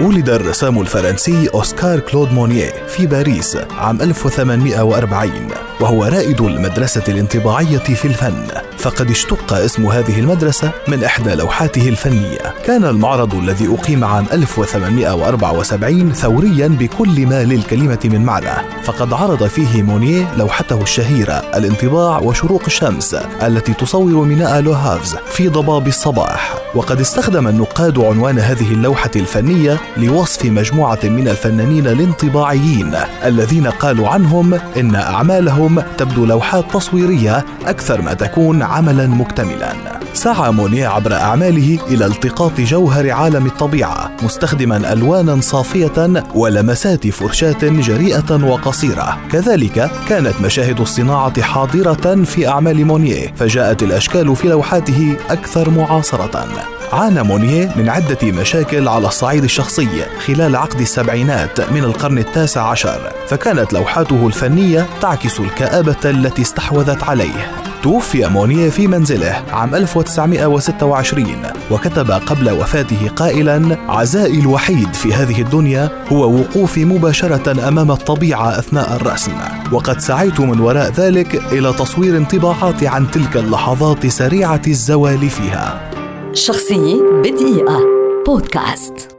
ولد الرسام الفرنسي أوسكار كلود مونيه في باريس عام 1840 وهو رائد المدرسة الانطباعية في الفن. فقد اشتق اسم هذه المدرسة من إحدى لوحاته الفنية. كان المعرض الذي أقيم عام 1874 ثوريا بكل ما للكلمة من معنى. فقد عرض فيه مونيه لوحته الشهيرة الانطباع وشروق الشمس التي تصور ميناء لوهافز في ضباب الصباح. وقد استخدم النقاد عنوان هذه اللوحة الفنية لوصف مجموعة من الفنانين الانطباعيين الذين قالوا عنهم إن أعمالهم تبدو لوحات تصويرية أكثر ما تكون عملا مكتملا. سعى مونيه عبر أعماله إلى التقاط جوهر عالم الطبيعة مستخدما ألوانا صافية ولمسات فرشاة جريئة وقصيرة. كذلك كانت مشاهد الصناعة حاضرة في أعمال مونيه فجاءت الأشكال في لوحاته أكثر معاصرة. عانى مونيه من عدة مشاكل على الصعيد الشخصي خلال عقد السبعينات من القرن التاسع عشر فكانت لوحاته الفنية تعكس الكآبة التي استحوذت عليه. توفي مونيه في منزله عام 1926 وكتب قبل وفاته قائلا عزائي الوحيد في هذه الدنيا هو وقوفي مباشرة أمام الطبيعة أثناء الرسم وقد سعيت من وراء ذلك إلى تصوير انطباعات عن تلك اللحظات سريعة الزوال فيها. شخصية بدقيقة. بودكاست.